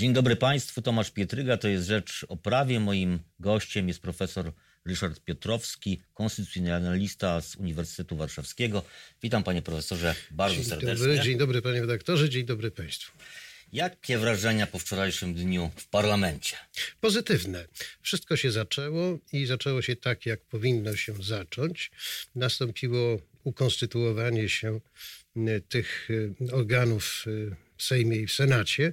Dzień dobry Państwu, Tomasz Pietryga, to jest Rzecz o Prawie. Moim gościem jest profesor Ryszard Piotrowski, konstytucjonalista z Uniwersytetu Warszawskiego. Witam panie profesorze bardzo dzień serdecznie. Dobry, dzień dobry panie redaktorze, dzień dobry państwu. Jakie wrażenia po wczorajszym dniu w parlamencie? Pozytywne. Wszystko się zaczęło i zaczęło się tak, jak powinno się zacząć. Nastąpiło ukonstytuowanie się y, tych y, organów y, w Sejmie i w Senacie.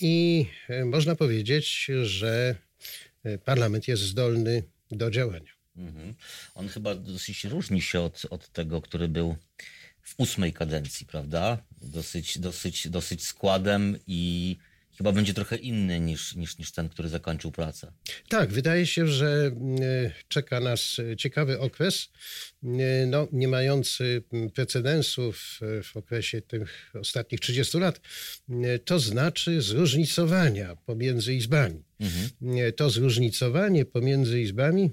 I można powiedzieć, że parlament jest zdolny do działania. Mhm. On chyba dosyć różni się od, od tego, który był w ósmej kadencji, prawda? Dosyć, dosyć, dosyć składem i chyba będzie trochę inny niż, niż, niż ten, który zakończył pracę. Tak, wydaje się, że e, czeka nas ciekawy okres, e, no, nie mający precedensów w okresie tych ostatnich 30 lat. E, to znaczy zróżnicowania pomiędzy izbami. Mhm. To zróżnicowanie pomiędzy izbami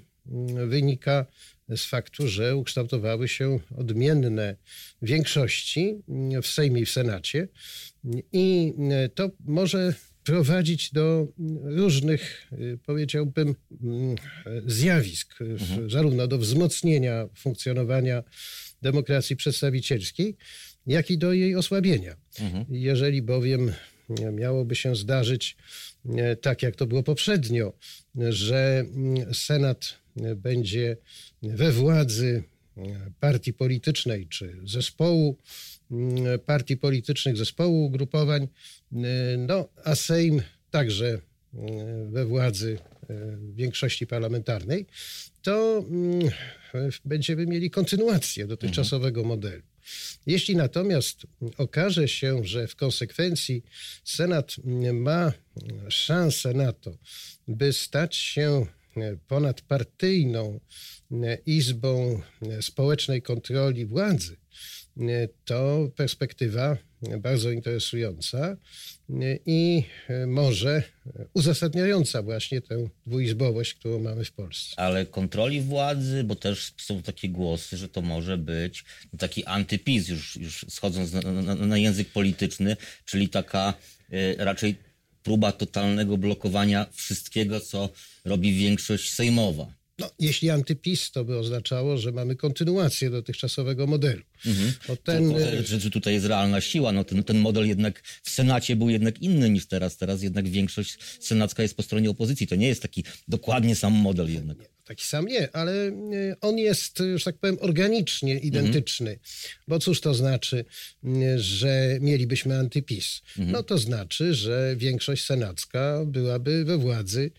wynika z faktu, że ukształtowały się odmienne większości w Sejmie i w Senacie i to może prowadzić do różnych, powiedziałbym, zjawisk, mhm. zarówno do wzmocnienia funkcjonowania demokracji przedstawicielskiej, jak i do jej osłabienia. Mhm. Jeżeli bowiem miałoby się zdarzyć, tak jak to było poprzednio, że Senat będzie we władzy partii politycznej czy zespołu partii politycznych, zespołu ugrupowań, no, a Sejm także we władzy większości parlamentarnej, to będziemy mieli kontynuację dotychczasowego modelu. Jeśli natomiast okaże się, że w konsekwencji Senat ma szansę na to, by stać się ponadpartyjną Izbą Społecznej Kontroli Władzy, to perspektywa bardzo interesująca i może uzasadniająca właśnie tę dwuizbowość, którą mamy w Polsce. Ale kontroli władzy, bo też są takie głosy, że to może być taki antypis, już, już schodząc na, na, na język polityczny, czyli taka y, raczej próba totalnego blokowania wszystkiego, co robi większość sejmowa. No, jeśli antypis, to by oznaczało, że mamy kontynuację dotychczasowego modelu. Mhm. ten... To, że, że tutaj jest realna siła. No, ten, ten model jednak w Senacie był jednak inny niż teraz. Teraz jednak większość senacka jest po stronie opozycji. To nie jest taki dokładnie sam model jednak taki sam nie, ale e, on jest, że tak powiem, organicznie identyczny. Mhm. Bo cóż to znaczy, że mielibyśmy antypis? Mhm. No to znaczy, że większość senacka byłaby we władzy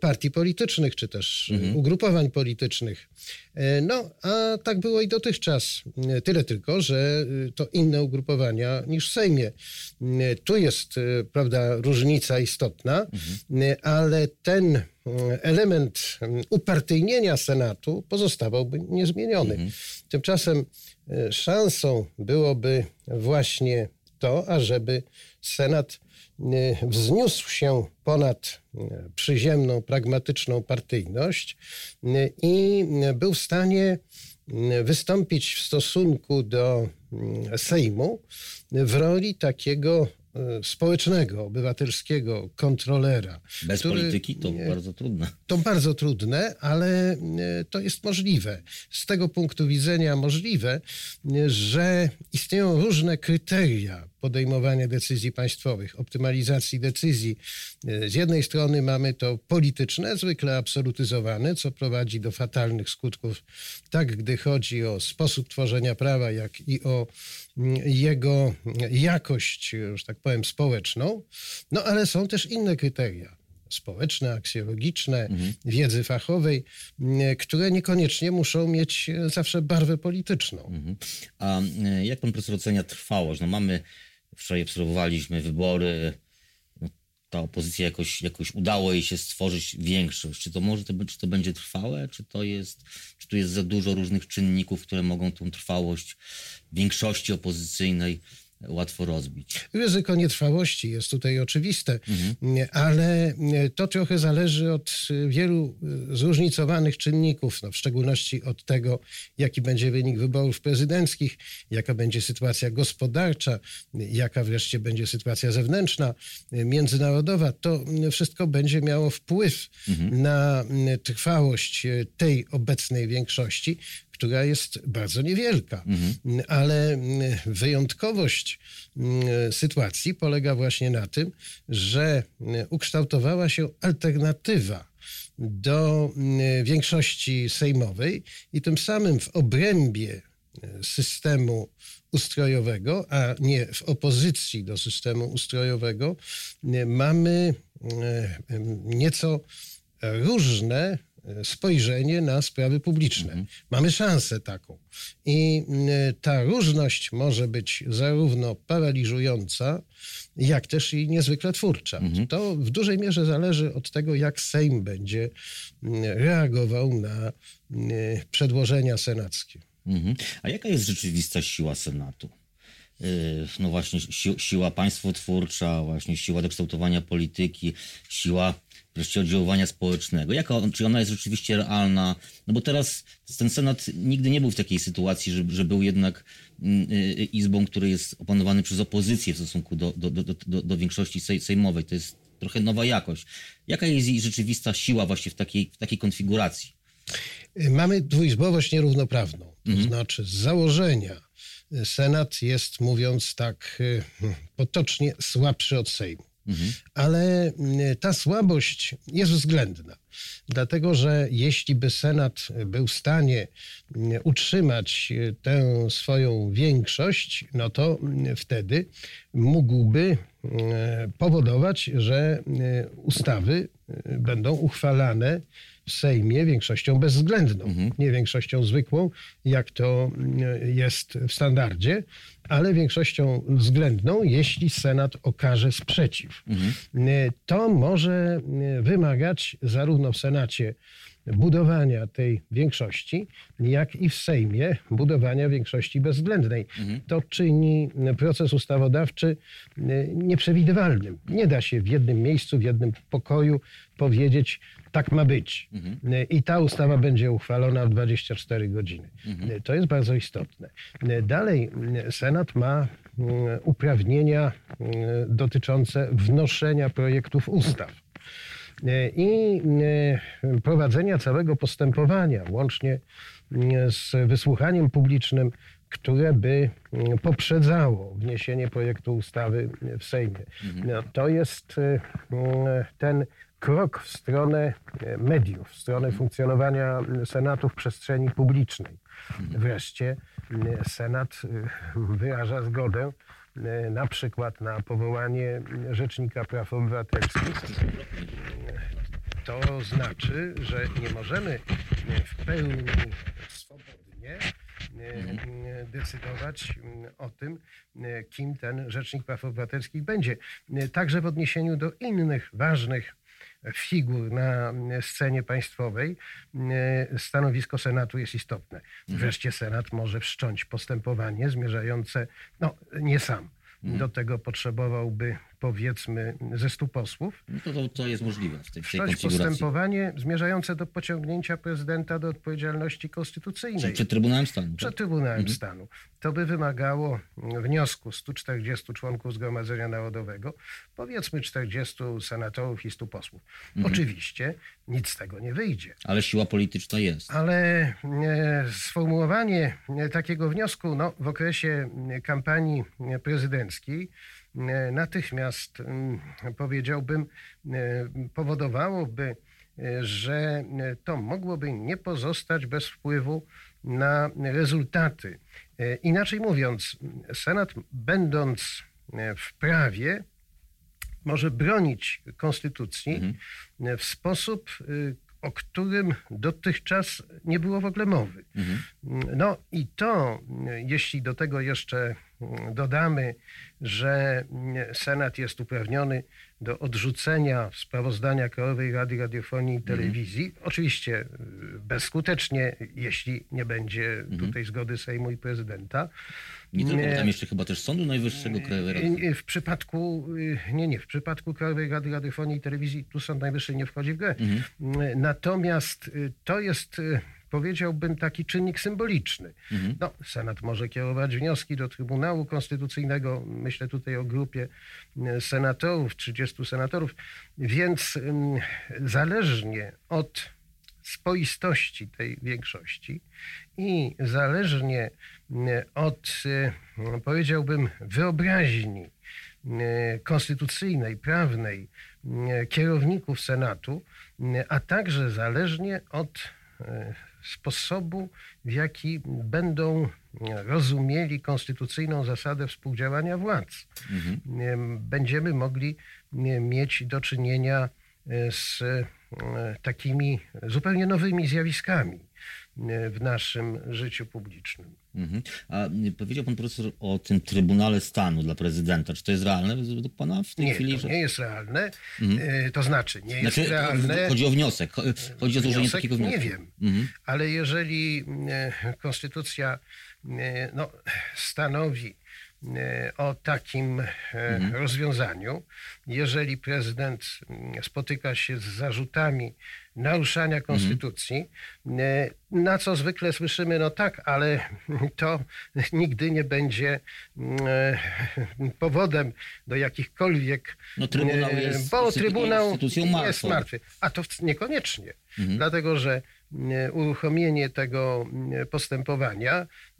partii politycznych, czy też mhm. ugrupowań politycznych. E, no, a tak było i dotychczas. Tyle tylko, że e, to inne ugrupowania niż w Sejmie. Tu jest, prawda, różnica istotna, mhm. ale ten element upartyjnienia Senatu pozostawałby niezmieniony. Mhm. Tymczasem e, szansą byłoby właśnie to, ażeby Senat e, wzniósł się ponad e, przyziemną, pragmatyczną partyjność i był w stanie wystąpić w stosunku do Sejmu w roli takiego społecznego, obywatelskiego kontrolera. Bez który, polityki to bardzo trudne. To bardzo trudne, ale to jest możliwe. Z tego punktu widzenia możliwe, że istnieją różne kryteria podejmowania decyzji państwowych, optymalizacji decyzji. E, z jednej strony mamy to polityczne, zwykle absolutyzowane, co prowadzi do fatalnych skutków, tak gdy chodzi o sposób tworzenia prawa, jak i o mm, jego jakość, że tak powiem, społeczną. No ale są też inne kryteria społeczne, aksjologiczne, mhm. wiedzy fachowej, mm, które niekoniecznie muszą mieć zawsze barwę polityczną. Mhm. A e, jak pan profesor ocenia trwałość? No mamy Wczoraj obserwowaliśmy wybory. No, ta opozycja jakoś, jakoś udało jej się stworzyć większość. Czy to może to, czy to będzie trwałe, czy to jest, czy tu jest za dużo różnych czynników, które mogą tą trwałość większości opozycyjnej łatwo rozbić. Ryzyko nietrwałości jest tutaj oczywiste, mhm. ale to trochę zależy od wielu zróżnicowanych czynników, no w szczególności od tego, jaki będzie wynik wyborów prezydenckich, jaka będzie sytuacja gospodarcza, jaka wreszcie będzie sytuacja zewnętrzna, międzynarodowa. To wszystko będzie miało wpływ mhm. na trwałość tej obecnej większości, która jest bardzo niewielka. Mhm. Ale mm, wyjątkowość mm, sytuacji polega właśnie na tym, że mm, ukształtowała się alternatywa do większości sejmowej i tym samym w obrębie systemu ustrojowego, a nie w opozycji do systemu ustrojowego, mamy nieco różne spojrzenie na sprawy publiczne. Mhm. Mamy szansę taką. I mm, ta różność może być zarówno paraliżująca, jak też i niezwykle twórcza. Mhm. To w dużej mierze zależy od tego, jak Sejm będzie mm, reagował na mm, przedłożenia senackie. Mhm. A jaka jest rzeczywista siła Senatu? Y, no właśnie si siła państwotwórcza, właśnie siła do kształtowania polityki, siła wreszcie oddziaływania społecznego. Jaka, czy ona jest rzeczywiście realna? No bo teraz ten Senat nigdy nie był w takiej sytuacji, że, że był jednak mm, y, izbą, który jest opanowany przez opozycję w stosunku do, do, do, do, do większości sejmowej. To jest trochę nowa jakość. Jaka jest jej rzeczywista siła właśnie w takiej, w takiej konfiguracji? Mamy dwuizbowość nierównoprawną. To mhm. znaczy z założenia Senat jest, mówiąc tak y, potocznie, słabszy od Sejmu. Mhm. Ale mm, ta słabość jest względna, dlatego że jeśli by Senat był w stanie mm, utrzymać y, tę swoją większość, no to wtedy mógłby powodować, że ustawy y, będą uchwalane w Sejmie większością bezwzględną, mhm. nie większością zwykłą, jak to jest w standardzie, ale większością względną, jeśli Senat okaże sprzeciw. Mhm. To może wymagać zarówno w Senacie budowania tej większości, jak i w Sejmie budowania większości bezwzględnej. Mhm. To czyni proces ustawodawczy nieprzewidywalnym. Nie da się w jednym miejscu, w jednym pokoju powiedzieć, tak ma być. Mhm. I ta ustawa będzie uchwalona w 24 godziny. Mhm. To jest bardzo istotne. Dalej, Senat ma uprawnienia dotyczące wnoszenia projektów ustaw i prowadzenia całego postępowania, łącznie z wysłuchaniem publicznym, które by poprzedzało wniesienie projektu ustawy w Sejmie. Mhm. No, to jest ten krok w stronę e, mediów, w stronę funkcjonowania Senatu w przestrzeni publicznej. Wreszcie Senat e, wyraża zgodę e, na przykład na powołanie Rzecznika Praw Obywatelskich. To znaczy, że nie możemy w pełni swobodnie decydować o tym, kim ten Rzecznik Praw Obywatelskich będzie. Także w odniesieniu do innych ważnych figur na scenie państwowej, e, stanowisko Senatu jest istotne. Mhm. Wreszcie Senat może wszcząć postępowanie zmierzające, no nie sam, mhm. do tego potrzebowałby powiedzmy ze stu posłów. No to, to, to jest możliwe w tej, w tej postępowanie zmierzające do pociągnięcia prezydenta do odpowiedzialności konstytucyjnej. Czyli przed Trybunałem Stanu. Przed Trybunałem mhm. Stanu. To by wymagało wniosku 140 członków Zgromadzenia Narodowego, powiedzmy 40 senatorów i 100 posłów. Mhm. Oczywiście nic z tego nie wyjdzie. Ale siła polityczna jest. Ale e, sformułowanie takiego wniosku no, w okresie kampanii prezydenckiej natychmiast mm, powiedziałbym, e, powodowałoby, e, że to mogłoby nie pozostać bez wpływu na rezultaty. Inaczej mówiąc, Senat, będąc w prawie, może bronić konstytucji mhm. w sposób, o którym dotychczas nie było w ogóle mowy. Mhm. No i to, jeśli do tego jeszcze dodamy, że Senat jest uprawniony do odrzucenia sprawozdania Krajowej Rady Radiofonii i Telewizji, oczywiście y, bezskutecznie, jeśli nie będzie tutaj zgody Sejmu i prezydenta. Nie tylko, bo tam jeszcze chyba też Sądu Najwyższego Krajowej Rady. Y, W przypadku, nie, nie, w przypadku Krajowej Rady Radiofonii i Telewizji tu Sąd Najwyższy nie wchodzi w grę. Mhm. Natomiast to jest, powiedziałbym, taki czynnik symboliczny. Mhm. No, Senat może kierować wnioski do Trybunału Konstytucyjnego, myślę tutaj o grupie y, senatorów, 30 senatorów, więc ym, zależnie od spoistości tej większości i zależnie mm, od, y, powiedziałbym, wyobraźni y, konstytucyjnej, prawnej kierowników Senatu, a także zależnie od y, sposobu, w jaki będą rozumieli konstytucyjną zasadę współdziałania władz. Y, Będziemy mogli mieć do czynienia y, z y, takimi zupełnie nowymi zjawiskami y, w naszym życiu publicznym. Mhm. A powiedział pan profesor o tym Trybunale Stanu dla prezydenta. Czy to jest realne według pana w tej Nie, chwili? to nie jest realne. Y, To znaczy, nie jest Znaczy, realne. chodzi o wniosek. Chodzi o złożenie Wniosek? takiego wniosku. Nie wiem, Mhm. ale jeżeli e, konstytucja e, no, stanowi e, o takim e, Mhm. rozwiązaniu, jeżeli prezydent mm, spotyka się z zarzutami naruszania Mhm. konstytucji, e, na co zwykle słyszymy, no tak, ale to nigdy nie będzie mm, e, powodem do jakichkolwiek... No, Trybunał e, jest Bo Trybunał jest martwy. A to niekoniecznie, Mhm. dlatego że e, uruchomienie tego e, postępowania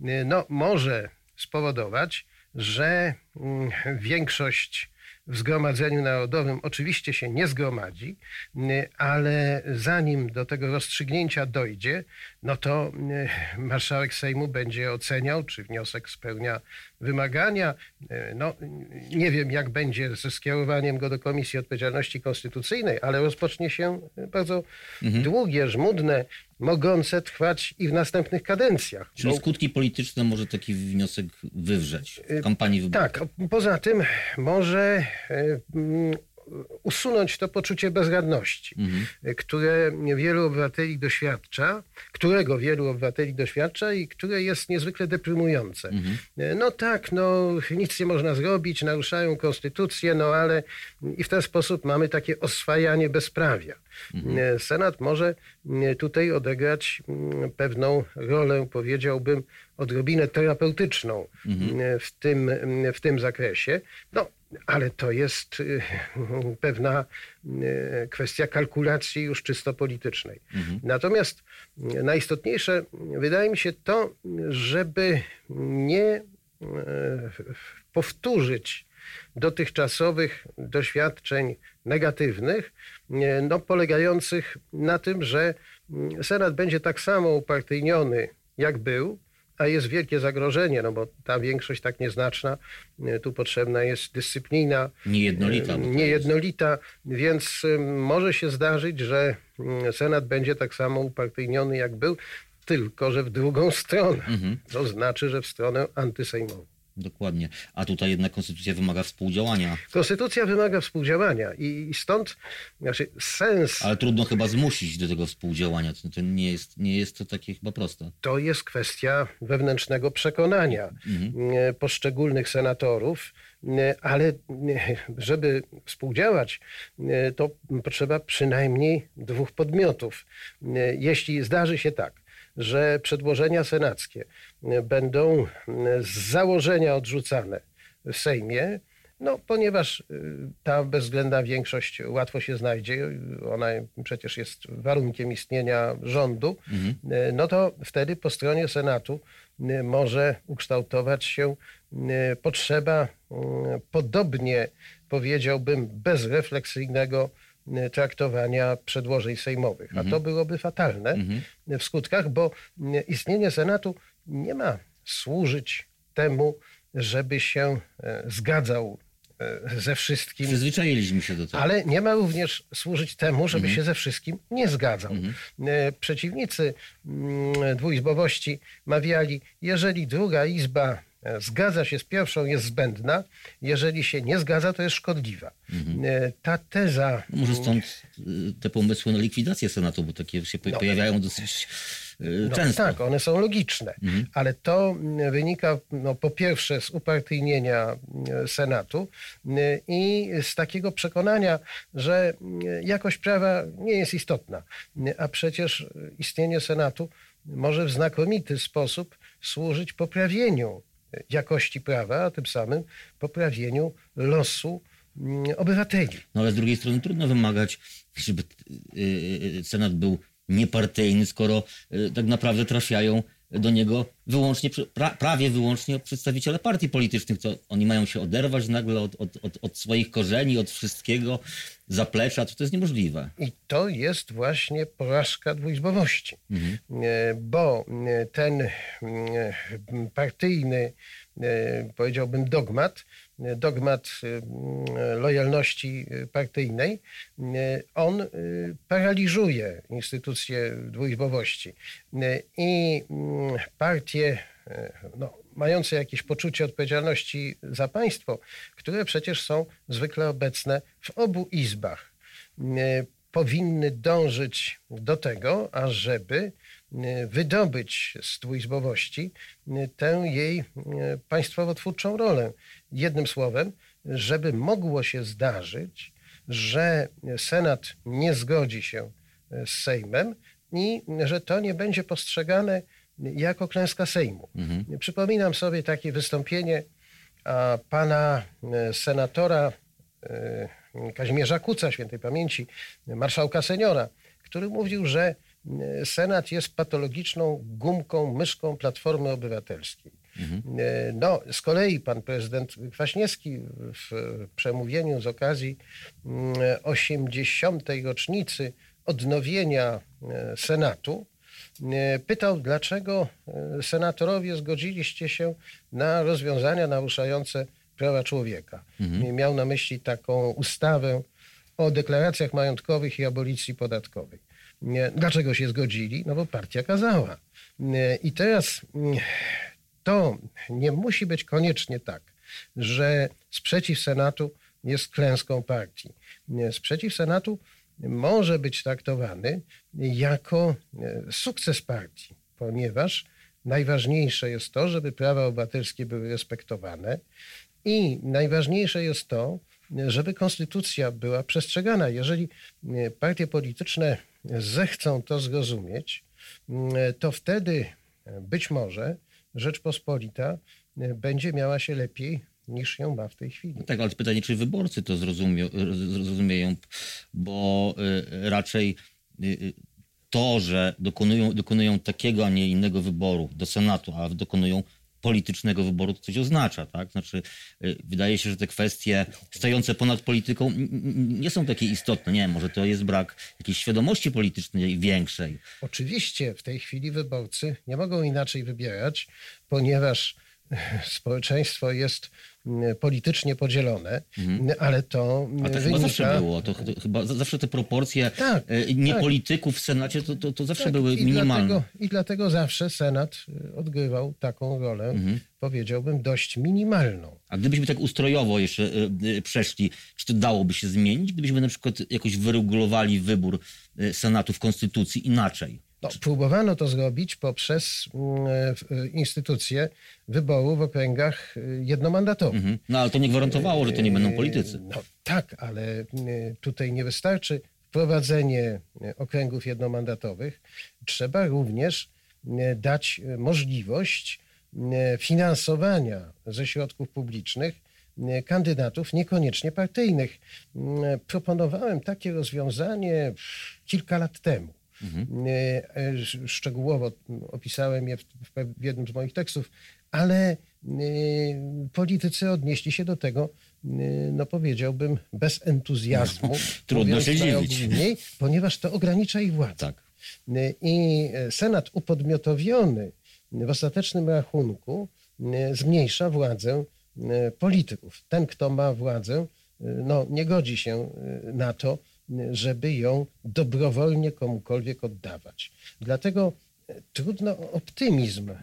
e, no, może spowodować, że mm, większość w Zgromadzeniu Narodowym oczywiście się nie zgromadzi, m, ale zanim do tego rozstrzygnięcia dojdzie, no to m, marszałek Sejmu będzie oceniał, czy wniosek spełnia wymagania. E, No, nie wiem, jak będzie ze skierowaniem go do Komisji Odpowiedzialności Konstytucyjnej, ale rozpocznie się bardzo długie, żmudne, mogące trwać i w następnych kadencjach. Czyli Bo- skutki polityczne może taki wniosek wywrzeć w kampanii wyborczej. tak, poza tym może e, usunąć to poczucie bezradności, e, które wielu obywateli doświadcza, którego wielu obywateli doświadcza i które jest niezwykle deprymujące. E, No tak, no nic nie można zrobić, naruszają konstytucję, no ale i w ten sposób mamy takie oswajanie bezprawia. E, Senat może mm, tutaj odegrać mm, pewną rolę, powiedziałbym, odrobinę terapeutyczną mm, w, tym, mm, w tym zakresie. No, ale to jest y, pewna y, kwestia kalkulacji już czysto politycznej. Natomiast y, najistotniejsze wydaje mi się to, żeby nie powtórzyć dotychczasowych doświadczeń negatywnych, no, polegających na tym, że Senat będzie tak samo upartyjniony, jak był, a jest wielkie zagrożenie, no bo ta większość tak nieznaczna, nie, tu potrzebna jest dyscyplina, Niejednolita. e, to niejednolita, więc y, może się zdarzyć, że mm, Senat będzie tak samo upartyjniony, jak był, tylko że w drugą stronę. Mhm. To znaczy, że w stronę antysejmową. Dokładnie. A tutaj jednak konstytucja wymaga współdziałania. Konstytucja wymaga współdziałania i stąd znaczy sens Ale trudno chyba zmusić do tego współdziałania. To, to nie, jest, nie jest to takie chyba proste. to jest kwestia wewnętrznego przekonania e, poszczególnych senatorów, ale żeby współdziałać, to potrzeba przynajmniej dwóch podmiotów. Jeśli zdarzy się tak, że przedłożenia senackie będą z założenia odrzucane w Sejmie, no, ponieważ y, ta bezwzględna większość łatwo się znajdzie, ona przecież jest warunkiem istnienia rządu, y, no to wtedy po stronie Senatu y, może ukształtować się potrzeba podobnie, powiedziałbym, bezrefleksyjnego traktowania przedłożeń sejmowych. A to byłoby fatalne w skutkach, bo y, istnienie Senatu nie ma służyć temu, żeby się e, zgadzał e, ze wszystkim, Przyzwyczailiśmy się do tego. ale nie ma również służyć temu, żeby się ze wszystkim nie zgadzał. E, Przeciwnicy mm, dwuizbowości mawiali, jeżeli druga izba e, zgadza się z pierwszą, jest zbędna, jeżeli się nie zgadza, to jest szkodliwa. E, Ta teza. Może stąd y, te pomysły na likwidację Senatu, bo takie się po- pojawiają dosyć No, często. tak, one są logiczne, ale to mm, wynika no, po pierwsze z upartyjnienia mm, Senatu mm, i z takiego przekonania, że jakość prawa nie jest istotna, a przecież istnienie Senatu może w znakomity sposób służyć poprawieniu jakości prawa, a tym samym poprawieniu losu mm, obywateli. No ale z drugiej strony trudno wymagać, żeby y, y, Senat był niepartyjny, skoro y, tak naprawdę trafiają do niego wyłącznie, pra, prawie wyłącznie przedstawiciele partii politycznych. To oni mają się oderwać nagle od, od, od, od swoich korzeni, od wszystkiego, zaplecza, to, to jest niemożliwe. I to jest właśnie porażka dwuizbowości, E, bo e, ten e, partyjny, powiedziałbym, dogmat, dogmat e, m, lojalności partyjnej, e, on paraliżuje instytucję dwuizbowości. I partie no, mające jakieś poczucie odpowiedzialności za państwo, które przecież są zwykle obecne w obu izbach, powinny dążyć do tego, ażeby wydobyć z dwuizbowości tę jej państwowo-twórczą rolę. Jednym słowem, żeby mogło się zdarzyć, że Senat nie zgodzi się e, z Sejmem i że to nie będzie postrzegane jako klęska Sejmu. Przypominam sobie takie wystąpienie pana e, senatora e, Kazimierza Kuca, świętej pamięci, marszałka seniora, który mówił, że Senat jest patologiczną gumką, myszką Platformy Obywatelskiej. E, No, z kolei pan prezydent Kwaśniewski w przemówieniu z okazji mm, 80. rocznicy odnowienia e, Senatu e, pytał, dlaczego senatorowie zgodziliście się na rozwiązania naruszające prawa człowieka. I Miał na myśli taką ustawę o deklaracjach majątkowych i abolicji podatkowej. Dlaczego się zgodzili? No bo partia kazała. I teraz mm, to nie musi być koniecznie tak, że sprzeciw Senatu jest klęską partii. Sprzeciw Senatu może być traktowany jako e, sukces partii, ponieważ najważniejsze jest to, żeby prawa obywatelskie były respektowane i najważniejsze jest to, żeby konstytucja była przestrzegana. Jeżeli e, partie polityczne zechcą to zrozumieć, m, to wtedy e, być może Rzeczpospolita e, będzie miała się lepiej niż ją ma w tej chwili. Tak, ale pytanie, czy wyborcy to zrozumie, zrozumieją, bo y, raczej y, to, że dokonują, dokonują takiego, a nie innego wyboru do Senatu, a dokonują politycznego wyboru, to coś oznacza, tak? Znaczy, y, wydaje się, że te kwestie stojące ponad polityką nie są takie istotne. Nie może to jest brak jakiejś świadomości politycznej większej. Oczywiście w tej chwili wyborcy nie mogą inaczej wybierać, ponieważ społeczeństwo jest politycznie podzielone, ale to Mhm. A tak chyba wynika... zawsze było. To ch- chyba za- zawsze te proporcje Tak, y, nie tak. polityków w Senacie to, to, to zawsze Tak, były i minimalne. Dlatego, I dlatego zawsze Senat odgrywał taką rolę, Mhm. powiedziałbym, dość minimalną. A gdybyśmy tak ustrojowo jeszcze przeszli, czy to dałoby się zmienić, gdybyśmy na przykład jakoś wyregulowali wybór Senatu w Konstytucji inaczej? No, próbowano to zrobić poprzez mm, y, instytucje wyboru w okręgach y, jednomandatowych. Mhm. No ale to nie gwarantowało, że to nie będą politycy. No tak, ale tutaj nie wystarczy wprowadzenie okręgów jednomandatowych. Trzeba również dać możliwość finansowania ze środków publicznych kandydatów niekoniecznie partyjnych. Y, Proponowałem takie rozwiązanie kilka lat temu. E, e, sz- Szczegółowo opisałem je w, w jednym z moich tekstów, ale e, politycy odnieśli się do tego, e, no powiedziałbym, bez entuzjazmu. Trudno się dziwić. Ponieważ to ogranicza ich władzę. Tak. I Senat upodmiotowiony w ostatecznym rachunku zmniejsza władzę polityków. Ten, kto ma władzę, no, nie godzi się na to, żeby ją dobrowolnie komukolwiek oddawać. Dlatego e, trudno o optymizm e,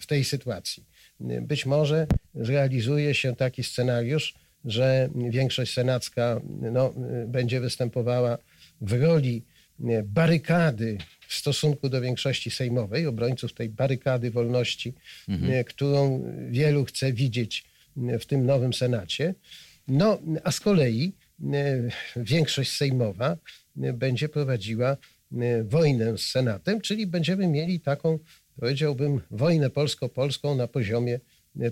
w tej sytuacji. być może zrealizuje się taki scenariusz, że większość senacka no, będzie występowała w roli barykady w stosunku do większości sejmowej, obrońców tej barykady wolności, mhm. którą wielu chce widzieć w tym nowym Senacie. No, a z kolei większość sejmowa będzie prowadziła wojnę z Senatem, czyli będziemy mieli taką, powiedziałbym, wojnę polsko-polską na poziomie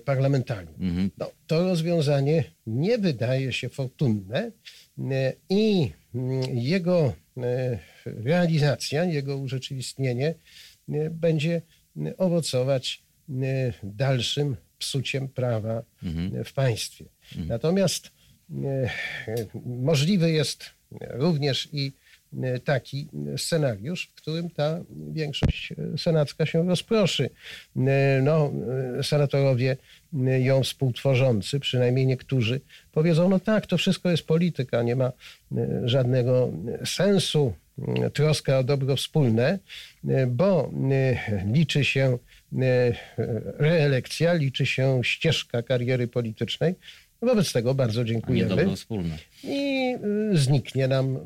parlamentarnym. Mhm. No, to rozwiązanie nie wydaje się fortunne i jego realizacja, jego urzeczywistnienie będzie owocować dalszym psuciem prawa mhm. w państwie. Mhm. Natomiast możliwy jest również i taki scenariusz, w którym ta większość senacka się rozproszy. No, senatorowie ją współtworzący, przynajmniej niektórzy, powiedzą, no tak, to wszystko jest polityka, nie ma żadnego sensu, troska o dobro wspólne, bo liczy się reelekcja, liczy się ścieżka kariery politycznej, Wobec tego bardzo dziękujemy. I y, zniknie nam y,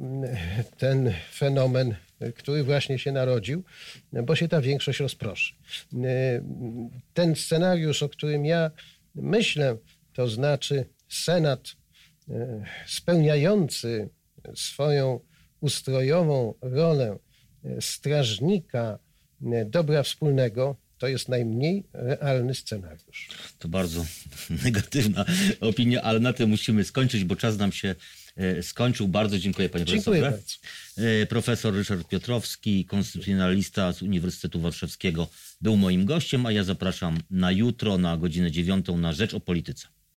ten fenomen, który właśnie się narodził, bo się ta większość rozproszy. Y, ten scenariusz, o którym ja myślę, to znaczy Senat spełniający swoją ustrojową rolę strażnika dobra wspólnego, to jest najmniej realny scenariusz. To bardzo negatywna opinia, ale na tym musimy skończyć, bo czas nam się e, skończył. Bardzo dziękuję panie dziękuję profesorze. Bardzo. E, profesor Ryszard Piotrowski, konstytucjonalista z Uniwersytetu Warszawskiego był moim gościem, a ja zapraszam na jutro na godzinę dziewiątą na Rzecz o Polityce.